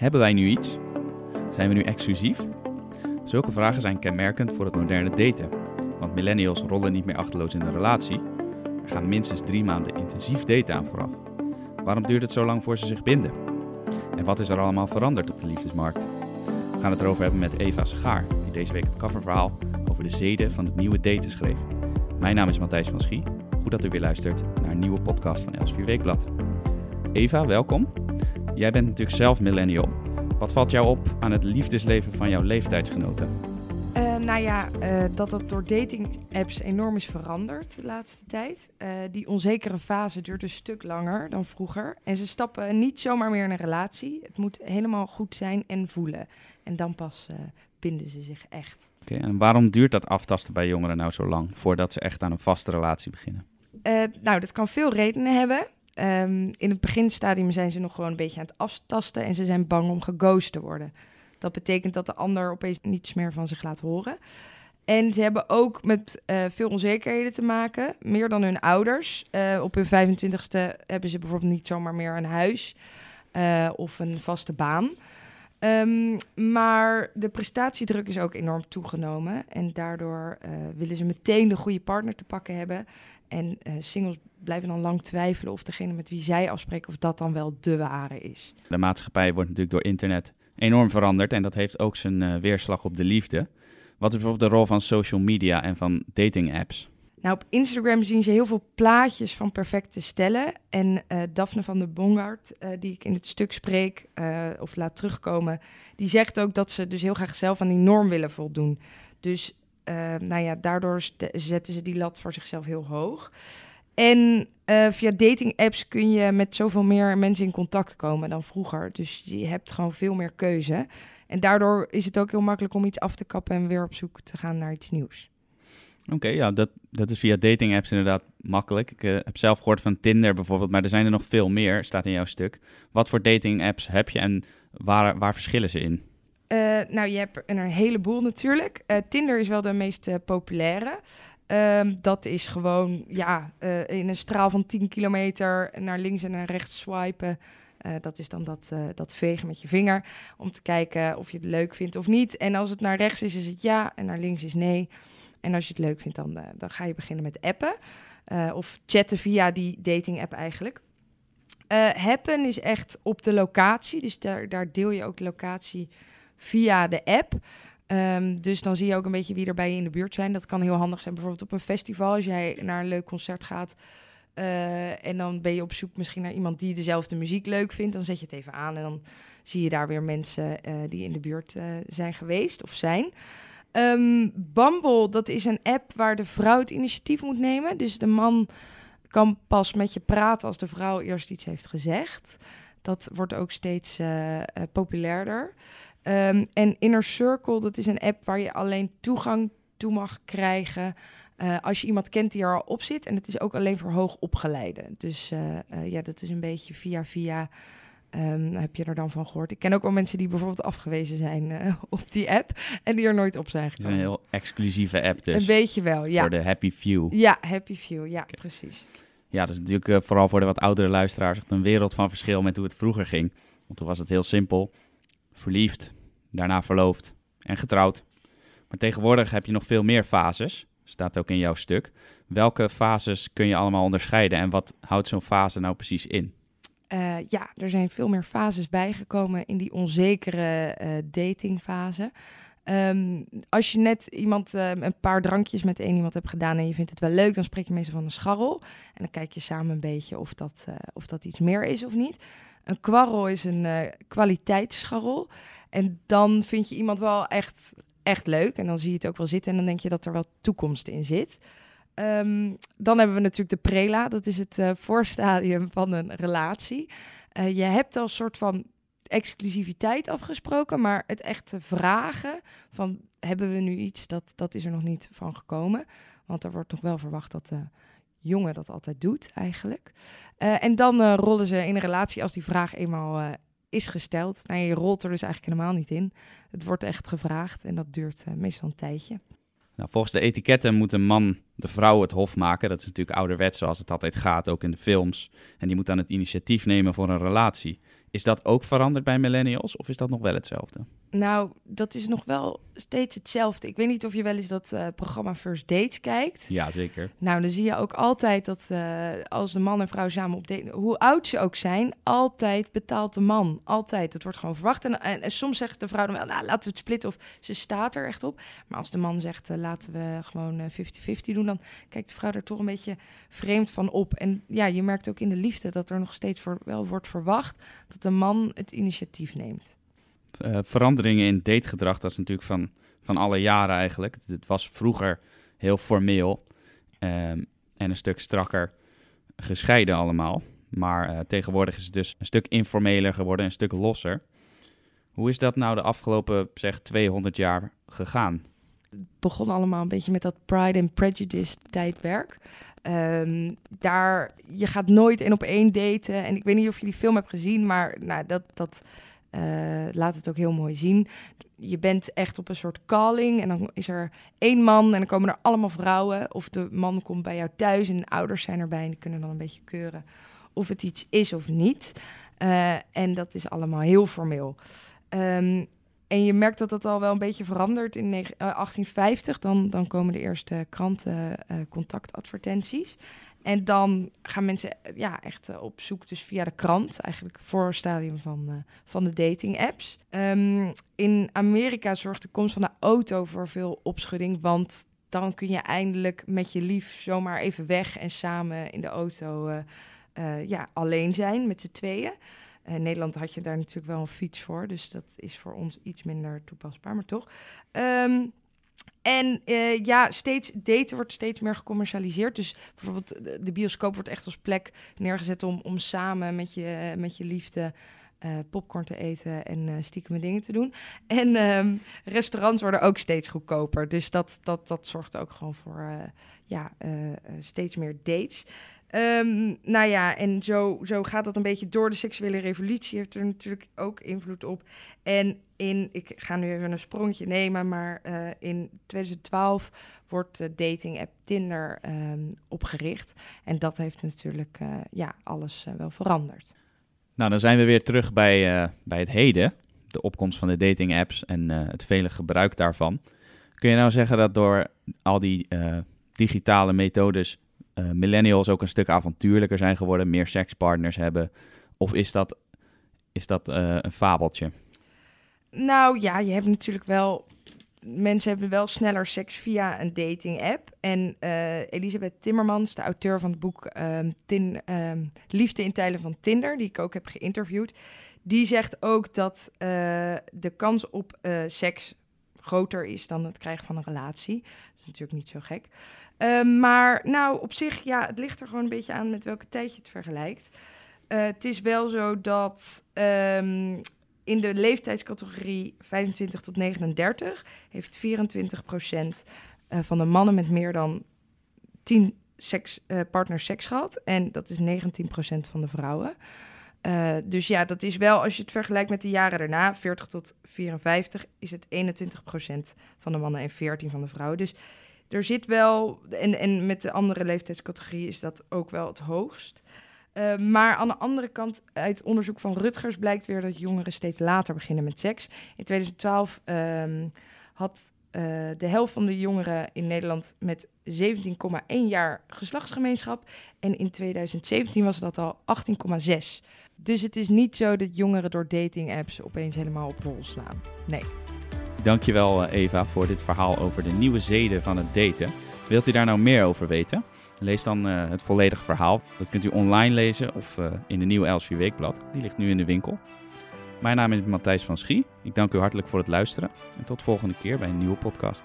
Hebben wij nu iets? Zijn we nu exclusief? Zulke vragen zijn kenmerkend voor het moderne daten. Want millennials rollen niet meer achterloos in een relatie. Er gaan minstens drie maanden intensief daten aan vooraf. Waarom duurt het zo lang voor ze zich binden? En wat is er allemaal veranderd op de liefdesmarkt? We gaan het erover hebben met Eva Segaar, die deze week het coververhaal over de zeden van het nieuwe daten schreef. Mijn naam is Matthijs van Schie. Goed dat u weer luistert naar een nieuwe podcast van Elsevier Weekblad. Eva, welkom. Jij bent natuurlijk zelf millennial. Wat valt jou op aan het liefdesleven van jouw leeftijdsgenoten? Uh, nou ja, uh, dat het door dating-apps enorm is veranderd de laatste tijd. Uh, die onzekere fase duurt een stuk langer dan vroeger. En ze stappen niet zomaar meer in een relatie. Het moet helemaal goed zijn en voelen. En dan pas binden ze zich echt. Oké, okay, en waarom duurt dat aftasten bij jongeren nou zo lang voordat ze echt aan een vaste relatie beginnen? nou, dat kan veel redenen hebben. Um, in het beginstadium zijn ze nog gewoon een beetje aan het aftasten en ze zijn bang om geghost te worden. Dat betekent dat de ander opeens niets meer van zich laat horen. En ze hebben ook met uh, veel onzekerheden te maken, meer dan hun ouders. Uh, op hun 25ste hebben ze bijvoorbeeld niet zomaar meer een huis uh, of een vaste baan. Um, maar de prestatiedruk is ook enorm toegenomen. En daardoor willen ze meteen de goede partner te pakken hebben. En singles blijven dan lang twijfelen of degene met wie zij afspreken, of dat dan wel de ware is. De maatschappij wordt natuurlijk door internet enorm veranderd en dat heeft ook zijn uh, weerslag op de liefde. Wat is bijvoorbeeld de rol van social media en van dating apps? Nou, op Instagram zien ze heel veel plaatjes van perfecte stellen. En uh, Daphne van der Bongard, uh, die ik in het stuk spreek of laat terugkomen, die zegt ook dat ze dus heel graag zelf aan die norm willen voldoen. Dus nou ja, daardoor zetten ze die lat voor zichzelf heel hoog. En uh, via dating apps kun je met zoveel meer mensen in contact komen dan vroeger. Dus je hebt gewoon veel meer keuze. En daardoor is het ook heel makkelijk om iets af te kappen en weer op zoek te gaan naar iets nieuws. Oké, ja, dat, dat is via dating apps inderdaad makkelijk. Ik uh, heb zelf gehoord van Tinder bijvoorbeeld, maar er zijn er nog veel meer, staat in jouw stuk. Wat voor dating apps heb je en waar, waar verschillen ze in? Uh, nou, je hebt er een heleboel natuurlijk. Tinder is wel de meest populaire. Um, dat is gewoon ja, uh, in een straal van 10 kilometer naar links en naar rechts swipen. Uh, dat is dan dat, uh, dat vegen met je vinger om te kijken of je het leuk vindt of niet. En als het naar rechts is, is het ja en naar links is nee. En als je het leuk vindt, dan, dan ga je beginnen met appen. of chatten via die dating app eigenlijk. happen is echt op de locatie, dus daar, daar deel je ook de locatie via de app. Um, dus dan zie je ook een beetje wie er bij je in de buurt zijn. Dat kan heel handig zijn, bijvoorbeeld op een festival. Als jij naar een leuk concert gaat uh, en dan ben je op zoek misschien naar iemand die dezelfde muziek leuk vindt, dan zet je het even aan en dan zie je daar weer mensen uh, die in de buurt uh, zijn geweest of zijn. Um, Bumble, dat is een app waar de vrouw het initiatief moet nemen. Dus de man kan pas met je praten als de vrouw eerst iets heeft gezegd. Dat wordt ook steeds populairder. Um, en Inner Circle, dat is een app waar je alleen toegang toe mag krijgen uh, als je iemand kent die er al op zit. En het is ook alleen voor hoogopgeleiden. Dus uh, uh, ja, dat is een beetje via via. Um, heb je er dan van gehoord? Ik ken ook wel mensen die bijvoorbeeld afgewezen zijn op die app en die er nooit op zijn gekomen. Het is een heel exclusieve app dus. Een beetje wel, ja. Voor de happy few. Ja, happy few, ja, okay. precies. Ja, dat is natuurlijk vooral voor de wat oudere luisteraars echt een wereld van verschil met hoe het vroeger ging. Want toen was het heel simpel verliefd, daarna verloofd en getrouwd. Maar tegenwoordig heb je nog veel meer fases, staat ook in jouw stuk. Welke fases kun je allemaal onderscheiden en wat houdt zo'n fase nou precies in? Uh, ja, er zijn veel meer fases bijgekomen in die onzekere uh, datingfase. Um, als je net iemand uh, een paar drankjes met één iemand hebt gedaan en je vindt het wel leuk, dan spreek je meestal van een scharrel. En dan kijk je samen een beetje of dat, of dat iets meer is of niet. Een kwarrel is een uh, kwaliteitsscharrel. En dan vind je iemand wel echt, echt leuk. En dan zie je het ook wel zitten. En dan denk je dat er wel toekomst in zit. Um, dan hebben we natuurlijk de prela. Dat is het uh, voorstadium van een relatie. Uh, je hebt al een soort van exclusiviteit afgesproken. Maar het echte vragen van hebben we nu iets, dat, dat is er nog niet van gekomen. Want er wordt toch wel verwacht dat de jongen dat altijd doet eigenlijk. Uh, en dan uh, rollen ze in een relatie als die vraag eenmaal uh, is gesteld. Nou, je rolt er dus eigenlijk helemaal niet in. Het wordt echt gevraagd en dat duurt meestal een tijdje. Nou, volgens de etiketten moet een man de vrouw het hof maken. Dat is natuurlijk ouderwets zoals het altijd gaat, ook in de films. En die moet dan het initiatief nemen voor een relatie. Is dat ook veranderd bij millennials of is dat nog wel hetzelfde? Nou, dat is nog wel steeds hetzelfde. Ik weet niet of je wel eens dat uh, programma First Dates kijkt. Ja, zeker. Nou, dan zie je ook altijd dat uh, als de man en vrouw samen op date, hoe oud ze ook zijn, altijd betaalt de man. Altijd. Het wordt gewoon verwacht. En, en, soms zegt de vrouw dan wel, nou, laten we het splitten of ze staat er echt op. Maar als de man zegt, uh, laten we gewoon 50-50 doen, dan kijkt de vrouw er toch een beetje vreemd van op. En ja, je merkt ook in de liefde dat er nog steeds voor, wel wordt verwacht dat de man het initiatief neemt. Uh, veranderingen in dategedrag, dat is natuurlijk van, van alle jaren eigenlijk. Het was vroeger heel formeel um, en een stuk strakker gescheiden allemaal. Maar uh, tegenwoordig is het dus een stuk informeler geworden, een stuk losser. Hoe is dat nou de afgelopen, zeg, 200 jaar gegaan? Het begon allemaal een beetje met dat Pride and Prejudice tijdperk. Um, daar, je gaat nooit één op één daten. En ik weet niet of je die film hebt gezien, maar nou, dat, dat uh, laat het ook heel mooi zien. Je bent echt op een soort calling en dan is er één man en dan komen er allemaal vrouwen. Of de man komt bij jou thuis en ouders zijn erbij en kunnen dan een beetje keuren of het iets is of niet. Uh, en dat is allemaal heel formeel. Um, en je merkt dat dat al wel een beetje verandert in 1850. Dan, dan komen de eerste krantencontactadvertenties. Uh, en dan gaan mensen ja, echt uh, op zoek, dus via de krant, eigenlijk voor stadium van, uh, van de dating apps. Um, in Amerika zorgt de komst van de auto voor veel opschudding, want dan kun je eindelijk met je lief zomaar even weg en samen in de auto ja, alleen zijn met z'n tweeën. In Nederland had je daar natuurlijk wel een fiets voor, dus dat is voor ons iets minder toepasbaar, maar toch. Um, en uh, ja, steeds daten wordt steeds meer gecommercialiseerd. Dus bijvoorbeeld de, de bioscoop wordt echt als plek neergezet om, om samen met je, met je liefde uh, popcorn te eten en uh, stiekem dingen te doen. En um, restaurants worden ook steeds goedkoper. Dus dat, dat, dat zorgt ook gewoon voor ja, steeds meer dates. Um, nou ja, en zo, zo gaat dat een beetje door. De seksuele revolutie heeft er natuurlijk ook invloed op. En in, ik ga nu even een sprongetje nemen, maar uh, in 2012 wordt de dating app Tinder um, opgericht. En dat heeft natuurlijk uh, ja, alles uh, wel veranderd. Nou, dan zijn we weer terug bij, bij het heden. De opkomst van de dating apps en het vele gebruik daarvan. Kun je nou zeggen dat door al die digitale methodes uh, millennials ook een stuk avontuurlijker zijn geworden, meer sekspartners hebben? Of is dat, is dat uh, een fabeltje? Nou ja, je hebt natuurlijk wel. Mensen hebben wel sneller seks via een dating app. En uh, Elisabeth Timmermans, de auteur van het boek um, tin, um, Liefde in tijden van Tinder, die ik ook heb geïnterviewd, die zegt ook dat de kans op seks groter is dan het krijgen van een relatie. Dat is natuurlijk niet zo gek. Uh, maar nou, op zich, ja, het ligt er gewoon een beetje aan met welke tijd je het vergelijkt. Uh, het is wel zo dat um, in de leeftijdscategorie 25 tot 39 heeft 24 procent uh, van de mannen met meer dan 10 seks, partners seks gehad. En dat is 19 procent van de vrouwen. Dus ja, dat is wel, als je het vergelijkt met de jaren daarna, 40 tot 54, is het 21% van de mannen en 14 van de vrouwen. Dus er zit wel, en, en met de andere leeftijdscategorieën is dat ook wel het hoogst. Uh, maar aan de andere kant, uit onderzoek van Rutgers blijkt weer dat jongeren steeds later beginnen met seks. In 2012 um, had uh, de helft van de jongeren in Nederland met 17,1 jaar geslachtsgemeenschap. En in 2017 was dat al 18,6. Dus het is niet zo dat jongeren door dating apps opeens helemaal op hol slaan. Nee. Dankjewel Eva voor dit verhaal over de nieuwe zeden van het daten. Wilt u daar nou meer over weten? Lees dan uh, het volledige verhaal. Dat kunt u online lezen of uh, in de nieuwe Elsevier Weekblad. Die ligt nu in de winkel. Mijn naam is Matthijs van Schie. Ik dank u hartelijk voor het luisteren en tot volgende keer bij een nieuwe podcast.